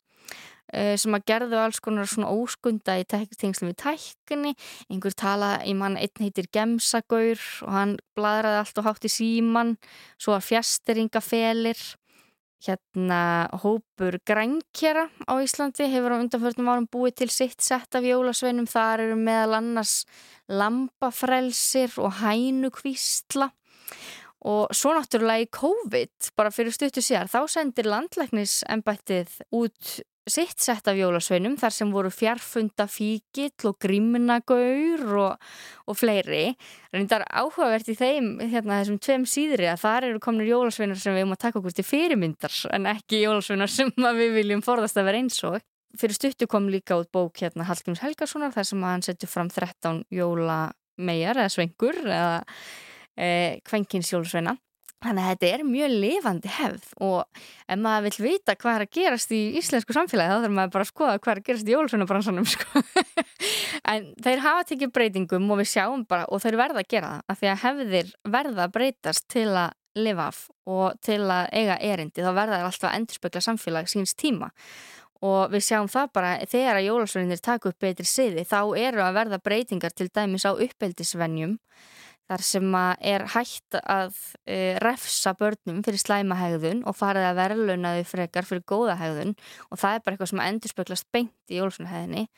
[SPEAKER 2] sem að gerðu alls konar svona óskunda í tengslu við tækni. Einhver tala, ég mann, einn heitir Gemsagaur og hann bladraði allt og hátt í síman svo að fjasteringafelir. Hérna hópur grænkjara á Íslandi hefur á undanförnum árum búið til sitt sett af jólasveinum, þar eru meðal annars lambafrelsir og hænukvísla. Og svo náttúrulega í COVID, bara fyrir stuttu síðar, þá sendir landlæknisembættið út sitt sett af jólasveinum þar sem voru fjarfunda fíkill og grímnagaur og, og fleiri. Reyndar áhugavert í þeim, hérna þessum tveim síðri að þar eru kominir jólasveinar sem við erum að taka okkur til fyrirmyndar en ekki jólasveinar sem við viljum forðast að vera eins og. Fyrir stuttu kom líka út bók hérna Hallgríms Helgarssonar þar sem hann setur fram 13 jólamegar eða svengur eða e, kvenkinsjólusveina. Þannig að þetta er mjög lifandi hefð og ef maður vil vita hvað er að gerast í íslensku samfélagi þá þarf maður bara að skoða hvað er að gerast í jólusveinabransanum sko. <laughs> en þeir hafa tekið breytingum og við sjáum bara og þeir verða að gera það af því að hefðir verða að breytast til að lifa af og til að eiga erindi þá verða þeir alltaf að endurspegla samfélag síns tíma og við sjáum það bara þegar að jólusveinir taka upp betri siði þá eru að verða breytingar til dæmis á uppeldisvenjum þar sem er hægt að uh, refsa börnum fyrir slæmahægðun og farið að verðluna þau frekar fyrir góðahægðun og það er bara eitthvað sem endur speklast beint í jólusveinahæðinni.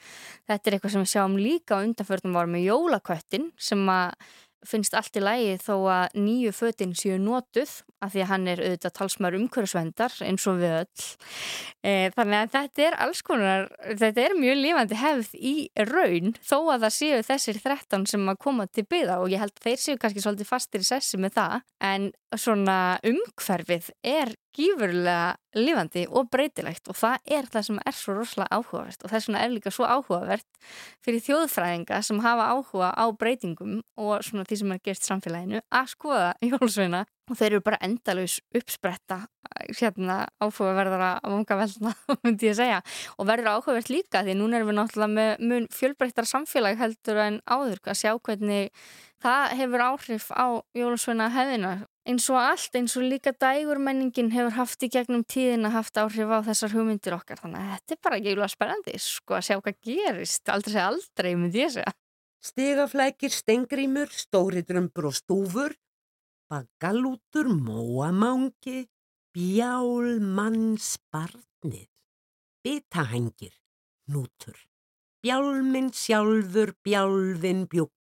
[SPEAKER 2] Þetta er eitthvað sem við sjáum líka undanförnum árum með jólaköttin sem að finnst allt í lægi þó að nýju fötinn séu nótuð af því að hann er auðvitað talsmar umhverfsvendar eins og við öll. E, þannig að þetta er alls konar, þetta er mjög lífandi hefð í raun þó að það séu þessir 13 sem að koma til byða og ég held þeir séu kannski svolítið fastir í sessi með það en svona umhverfið er gífurlega lifandi og breytilegt og það er það sem er svo rosalega áhugavert og þess vegna er líka svo áhugavert fyrir þjóðfræðinga sem hafa áhuga á breytingum og svona því sem er gerst samfélaginu að skoða jólsveina og þeir eru bara endalus uppspretta hérna áhugaverðara vanga velna, <laughs> myndi ég segja. Og verður áhugavert líka því núna erum við náttúrulega með mun fjölbreyttar samfélag heldur en áður að sjá hvernig það hefur áhrif á jólusveina hefðina eins og allt, eins og líka dægurmenningin hefur haft í gegnum tíðin að haft áhrif á þessar hugmyndir okkar þannig að þetta er bara ekki spennandi sko að sjá hvað gerist, aldrei segja aldrei myndi ég segja.
[SPEAKER 5] Stigaflækir, stengrimur, stóridrömbur og stúfur, bagalútur, móamangi, bjálmannsbarnið, bitahengir, nútur, bjálminn sjálfur, bjálfinn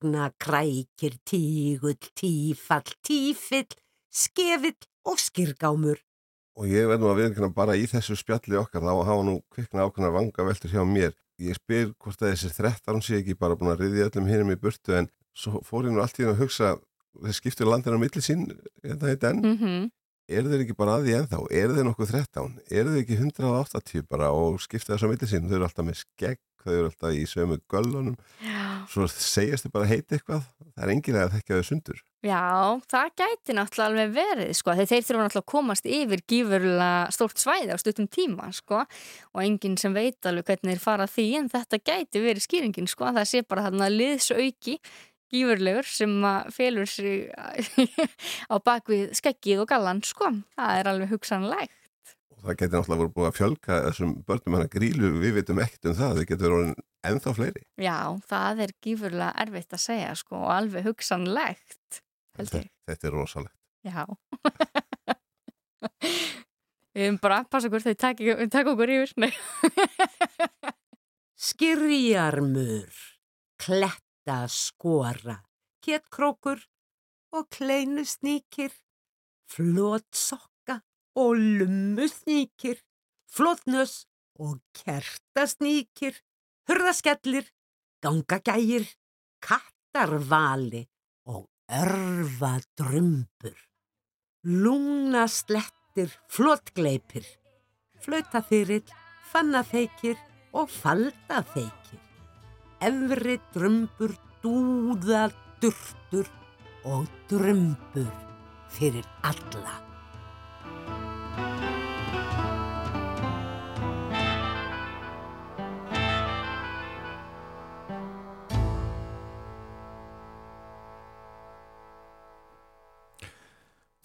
[SPEAKER 5] bjúkna, krækir, tígull, tífall, tífill, skefill og skirgámur.
[SPEAKER 3] Og ég verð nú að viðkynna bara í þessu spjalli okkar þá hafa nú kvikna ákveðna vanga veltur hjá mér. Ég spyr hvort að þessi 13 sé ekki bara búin að riðja öllum hinnum í burtu en svo fór ég nú allt í það að hugsa þeir skiptur landinu á milli sín þetta heit enn.
[SPEAKER 2] Mm -hmm.
[SPEAKER 3] Er þeir ekki bara að því ennþá? Er þeir nokkuð 13? Er þeir ekki 180 bara og skipta þessu á milli sín? Þau eru alltaf með skegg, þau eru alltaf í sömu göllunum.
[SPEAKER 2] Já.
[SPEAKER 3] Svo segjast þau bara heiti eitthvað. Það er enginn að þekka þau sundur.
[SPEAKER 2] Já, það gæti náttúrulega alveg verið sko, þeir þurfa náttúrulega að komast yfir gífurlega stórt svæði á stuttum tíma sko og enginn sem veit alveg hvernig þeir fara því en þetta gæti verið skýringin sko, það sé bara þarna liðsauki gífurlegur sem að felur sig <laughs> á bakvið skeggið og gallan sko, það er alveg hugsanlegt.
[SPEAKER 3] Það getur náttúrulega voru búið að fjölka þessum börnum hann að grílu, við veitum ekkert um það, það getur verið ennþá fleiri.
[SPEAKER 2] Já, það er gífurlega erfitt að segja sko og alveg hugsanlegt.
[SPEAKER 3] Þetta, þetta er rosalegt.
[SPEAKER 2] Já. <laughs> Við erum bara að passa okkur þegar þau taka okkur yfir. <laughs>
[SPEAKER 5] Skirjarmur, kletta skora, kettkrókur og kleinusníkir, flótsokka og lummusníkir, flótnös og kertasníkir, hurðaskellir, gangagægir, kattarvali og örfadrömbur, lungnaslettir, flótgleipir, flautaþyrill, fannafeikir og faldafeikir, efri drömbur, dúða, durtur og drömbur fyrir alla.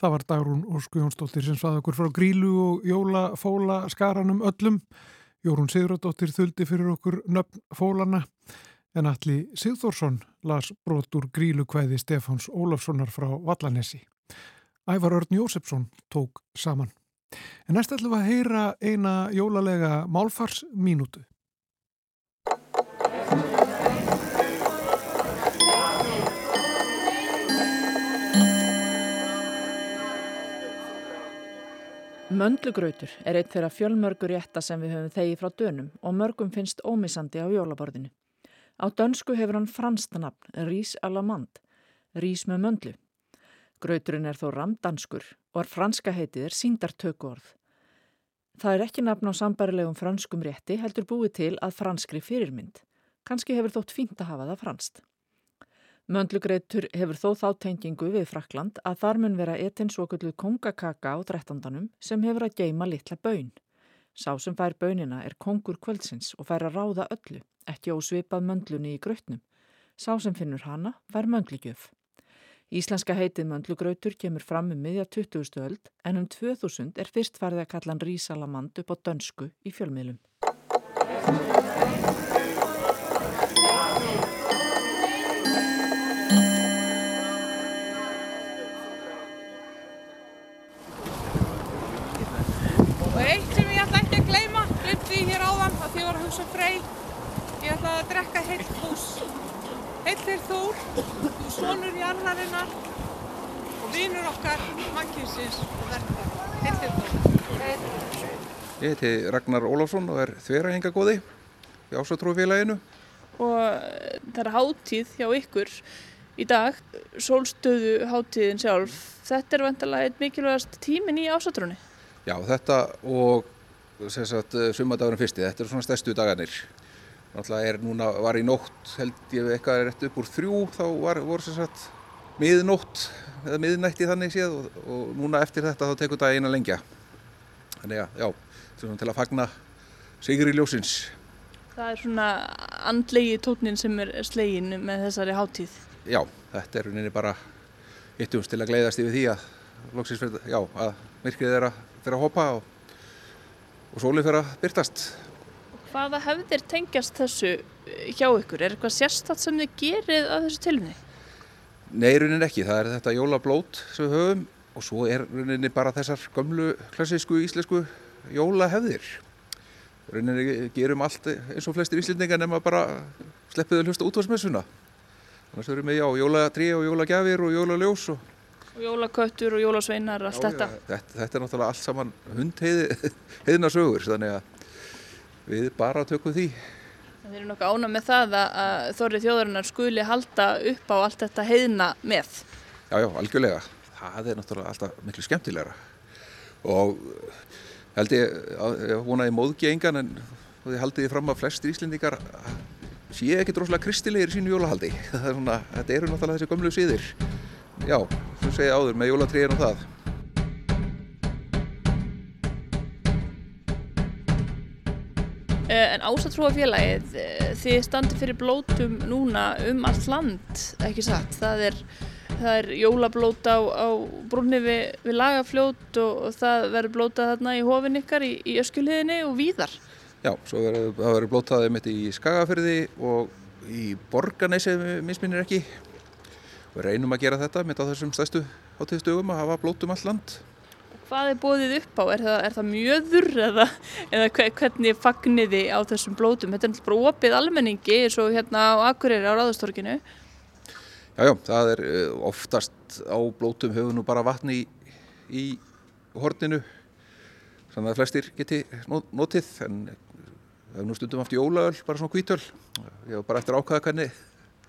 [SPEAKER 1] Það var Dagrún Ósku Jónsdóttir sem svaði okkur frá grílu og jólafóla skaranum öllum. Jórun Sigurðardóttir þuldi fyrir okkur nöfn fólana en allir Sigþórsson las brotur grílu kvæði Stefáns Ólafssonar frá Vallanessi. Ævar Örn Jósefsson tók saman. En næst ætlum við að heyra eina jólalega málfarsmínútu.
[SPEAKER 7] Möndlugrautur er eitt þeirra fjölmörgur rétta sem við höfum þegi frá dönum og mörgum finnst ómissandi á jólaborðinu. Á dönsku hefur hann fransta nafn, Rís Alamand, Rís með möndlu. Grauturinn er þó ramdanskur og er franska heitið er síndartökuorð. Það er ekki nafn á sambarilegum franskum rétti heldur búið til að franskri fyrirmynd. Kanski hefur þótt fínt að hafa það franst. Möndlugreitur hefur þó þá tengingu við Frakland að þar mun vera etinn svo kullu kongakaka á drettandanum sem hefur að geima litla bön. Sá sem fær bönina er kongur kvöldsins og fær að ráða öllu, ekki ósvipað möndlunni í grautnum. Sá sem finnur hana fær möndligjöf. Íslenska heitið möndlugrautur kemur fram um miðja 20. öld en um 2000 er fyrst farið að kalla hann rísalamand upp á dönsku í fjölmiðlum.
[SPEAKER 8] Ég ætla að drekka heilt hús. Heilt er Þór, þú sonur jarðarinnar og vinur okkar mannkynsins og verðar. Heilt er Þór.
[SPEAKER 9] Ég heiti Ragnar Ólafsson og er þverahingagóði í Ásatrúfélaginu.
[SPEAKER 10] og eh, það er hátíð hjá ykkur í dag, sólstöðu hátíðin sjálf. Þetta er vantilega eitt mikilvægast tímin í ásatrúni.
[SPEAKER 9] Já, þetta og sumadagurinn fyrsti, þetta eru svona stærstu dagarnir. Náttúrulega er núna, var í nótt, held ég eitthvað er rétt upp úr þrjú, þá var, voru sem sagt miðnótt eða miðnætti þannig séð og, og núna eftir þetta þá tekur daginn að lengja. Þannig að, já, svona til að fagna sigri ljósins.
[SPEAKER 10] Það er svona andlegi tónin sem er slegin með þessari hátíð.
[SPEAKER 9] Já, þetta er rauninni bara hittumst til að gleiðast yfir því að loksins já, að myrkrið er að, fyrir að hoppa og, og sólið fyrir að byrtast.
[SPEAKER 10] Hvaða hefðir tengjast þessu eh, hjá ykkur? Er eitthvað sérstatt sem þið gerið að þessu tilumni?
[SPEAKER 9] Nei, rauninni ekki. Það er þetta jólablót sem við höfum og svo er rauninni bara þessar gömlu klassísku íslensku jólahefðir. Rauninni gerum allt eins og flestir íslendingar nema bara sleppiðu hlusta útvarsmessuna. Þannig að við erum með já, jólatrí og jólagjafir og jólaljós og
[SPEAKER 10] Og jólaköttur og jólasveinar, allt
[SPEAKER 9] Já,
[SPEAKER 10] þetta.
[SPEAKER 9] já, þetta. Þetta er náttúrulega allt saman hundheiðna <laughs> sögur, þannig að við bara tökum því.
[SPEAKER 10] Þeir eru nokkuð ána með það að, Þorri þjóðarinnar skuli halda upp á allt þetta heiðna með.
[SPEAKER 9] Já, já, algjörlega. Það er náttúrulega alltaf miklu skemmtilegra. Og held ég, að- ég vonaði móðgi engan en þið haldið fram að flestir íslendingar séu ekki droslega kristilegir í sínu jólahaldi. <laughs> Það er svona, þetta eru náttúrulega þessi gömlu síðir. Já, sem segja áður, með jólatríðin og það.
[SPEAKER 10] En ásatrúafélagið, eh, þið standið fyrir blótum núna um allt land, ekki satt? Það er, það er jólablót á, á brunni við, við lagafljót og, og það verður blótað þarna í hofin ykkar í, í öskuliðinni og víðar.
[SPEAKER 9] Já, verður, það verður blótaðið mitt í Skagafyrði og í Borganesi, misminnir ekki. Við reynum að gera þetta mitt á þessum stærstu hátíðstugum að hafa blótum allt land.
[SPEAKER 10] Hvað er bóðið upp á? Er það, er það mjöður eða, eða hve- hvernig fagniði á þessum blótum? Þetta er náttúrulega bara opið almenningi eins og hérna á Akureyri á Ráðastorkinu.
[SPEAKER 9] Já, já, það er eh, oftast á blótum höfum nú bara vatni í, í horninu þannig að flestir geti notið en við höfum nú stundum haft jólaöl, bara svona hvítöl ég var bara eftir að ákvaða hvernig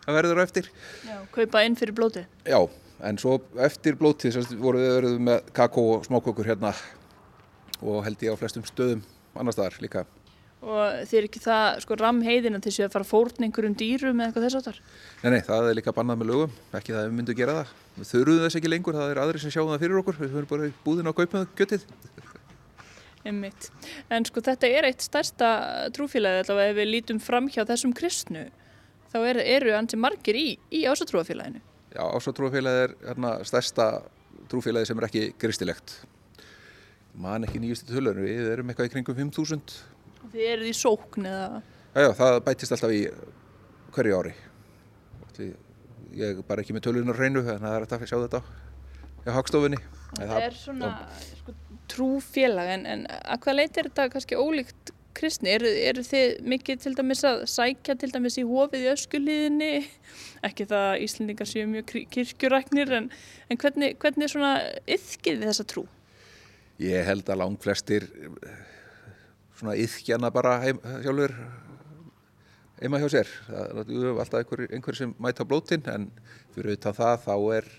[SPEAKER 9] það verður á eftir
[SPEAKER 10] Já, kaupa inn fyrir blótið.
[SPEAKER 9] Já, en svo eftir blótið voru við verið með kakó og smákökur hérna og held ég á flestum stöðum annar staðar líka
[SPEAKER 10] Og þið er ekki það, sko, ramheiðin að þið séu að fara að fórna einhverjum dýrum eða eitthvað þess áttar?
[SPEAKER 9] Nei, nei, það er líka bannað með lögum, ekki það að við myndum gera það. Við þurfum þess ekki lengur, það er aðri sem sjáum það fyrir okkur, við höfum bara búðin á kaupið göttið.
[SPEAKER 10] Einmitt. En sko þetta er eitt stærsta trúfélagi allavega ef við lítum fram hjá þessum kristnu þá er, eru ansi margir í, í ásatrúafélaginu.
[SPEAKER 9] Já, ásatrúafélagið er hérna, stærsta trúfélagið sem er ekki kristilegt. Man ekki nýjustu tölur, við erum eitthvað í kringum 5.000.
[SPEAKER 10] Þið eruð í sókn eða...
[SPEAKER 9] Já, já, það bætist alltaf í hverju ári. Því Ég er bara ekki með tölunar hreinu, en það er hægt að sjá þetta á hagstofunni. En
[SPEAKER 10] Það er svona sko, trúfélag en, en að hvað leiti er þetta kannski ólíkt kristni? Eru, eru þið mikið til dæmis að sækja til dæmis í hofið í öskulíðinni? Ekki það að Íslendingar séu mjög kirkjuræknir en, en hvernig, hvernig svona yfkið þið þessa trú?
[SPEAKER 9] Ég held að langt flestir eh, svona yðkjana bara heim, sjálfur heima hjá sér. Það er alltaf einhver, einhver sem mæta blótin en fyrir auðvitað það þá er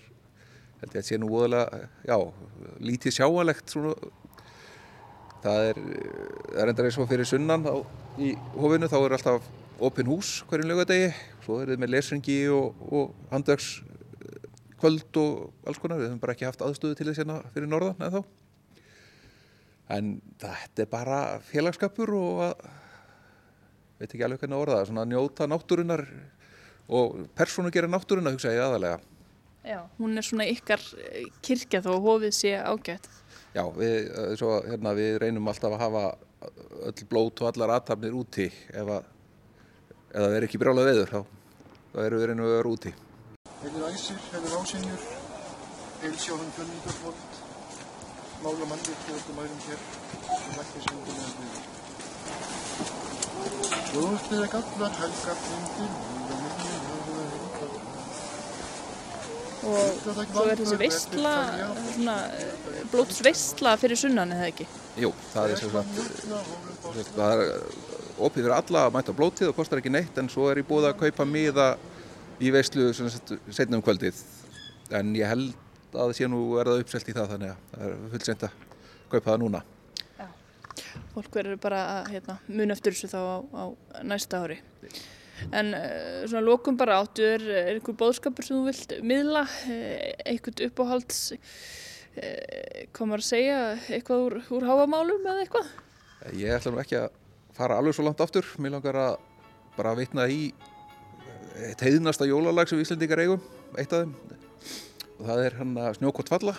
[SPEAKER 9] held ég að sé nú óðurlega, já, lítið sjáalegt svona það er, það er enda eins og fyrir sunnan á, í hofinu þá er alltaf opin hús hverjum lögadegi svo er þið með lesringi og, og handöks kvöld og alls konar. Við höfum bara ekki haft aðstöðu til þess hérna fyrir norðan eða þá en þetta er bara félagskapur og að veit ekki alveg hvernig orða það svona að njóta náttúrunar og persónu gera náttúruna hugsa ég aðalega
[SPEAKER 10] Já, hún er svona ykkar eh, kirkja þó að hofið sé ágætt
[SPEAKER 9] Já, við, svo, hérna, við reynum alltaf að hafa öll blót og allar aðtapnir úti. Ef að það er ekki brjálað veður þá, þá erum við reynum að vera úti.
[SPEAKER 11] Heilir æsir, heilir ásinjur heilsjóðan fjölnýtarfótt mála mannir til okkur mærum hér og lækni sem okkur með við er gallar, helgar, myndir
[SPEAKER 10] og svo er þessi veistla svona blótsveistla fyrir sunnan eða ekki?
[SPEAKER 9] Jú, það er sagt það er opið fyrir alla að mæta blótið og kostar ekki neitt en svo er ég búið að kaupa miða í veistlu setnum kvöldið. En ég held að sé nú er það uppselt í það þannig að það er fullt sent að kaupa það núna.
[SPEAKER 10] Já, fólk verður bara að hérna, mun eftir þessu þá á, á næsta ári En uh, svona lókum bara áttu er, er einhver bóðskapur sem þú vilt miðla, eh, eitthvað uppáhalds, komar að segja eitthvað úr, úr háamálum eða eitthvað?
[SPEAKER 9] Ég ætla nú ekki að fara alveg svo langt aftur, mér langar að bara vitna í eitt heiðnasta jólalag sem við Íslandingar eigum, eitt af þeim, og það er hann að snjókort falla,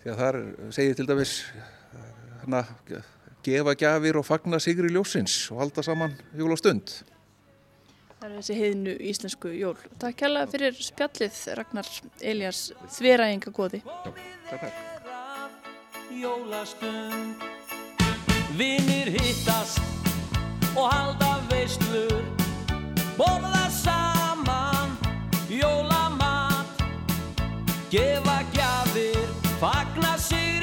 [SPEAKER 9] því að þar segir til dæmis hann að gefa gafir og fagna sigri ljósins og halda saman jólastund.
[SPEAKER 10] Það er þessi heiðnu íslensku jól. Takk kærlega fyrir spjallið Ragnar Elias Þveræðinga góði.
[SPEAKER 9] Takk, takk.
[SPEAKER 12] Vinnir hittast og halda veistlur Borða saman jólamat Gefa gjafir, fagna sigri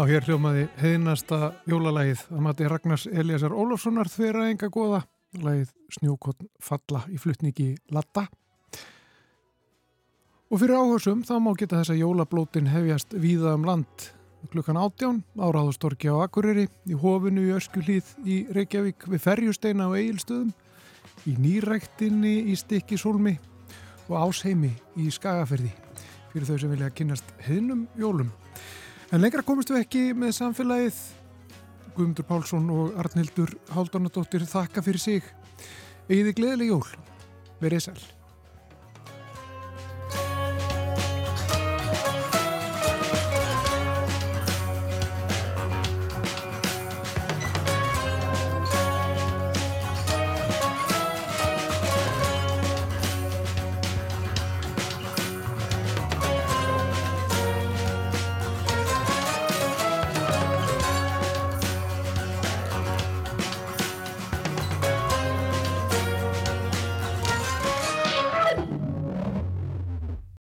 [SPEAKER 1] Já, hér hljómaði heiðnasta jólalagið að mati Ragnars Eliasar Ólafssonar þeirra enga goða, lagið Snjókotn falla í flutningi Latta. Og fyrir áhersum þá má geta þess að jólablótin hefjast víða um land klukkan áttján áráðustorki á Akureyri, í hofinu í Öskjuhlíð í Reykjavík við Ferjusteina og Egilstöðum, í Nýræktinni í Stikkishólmi og Ásheimi í Skagaferði fyrir þau sem vilja kynast heiðnum jólum. En lengra komist við ekki með samfélagið. Guðmundur Pálsson og Arnhildur Haldunadóttir þakka fyrir sig. Egiði gleðileg jól. Verið sæl.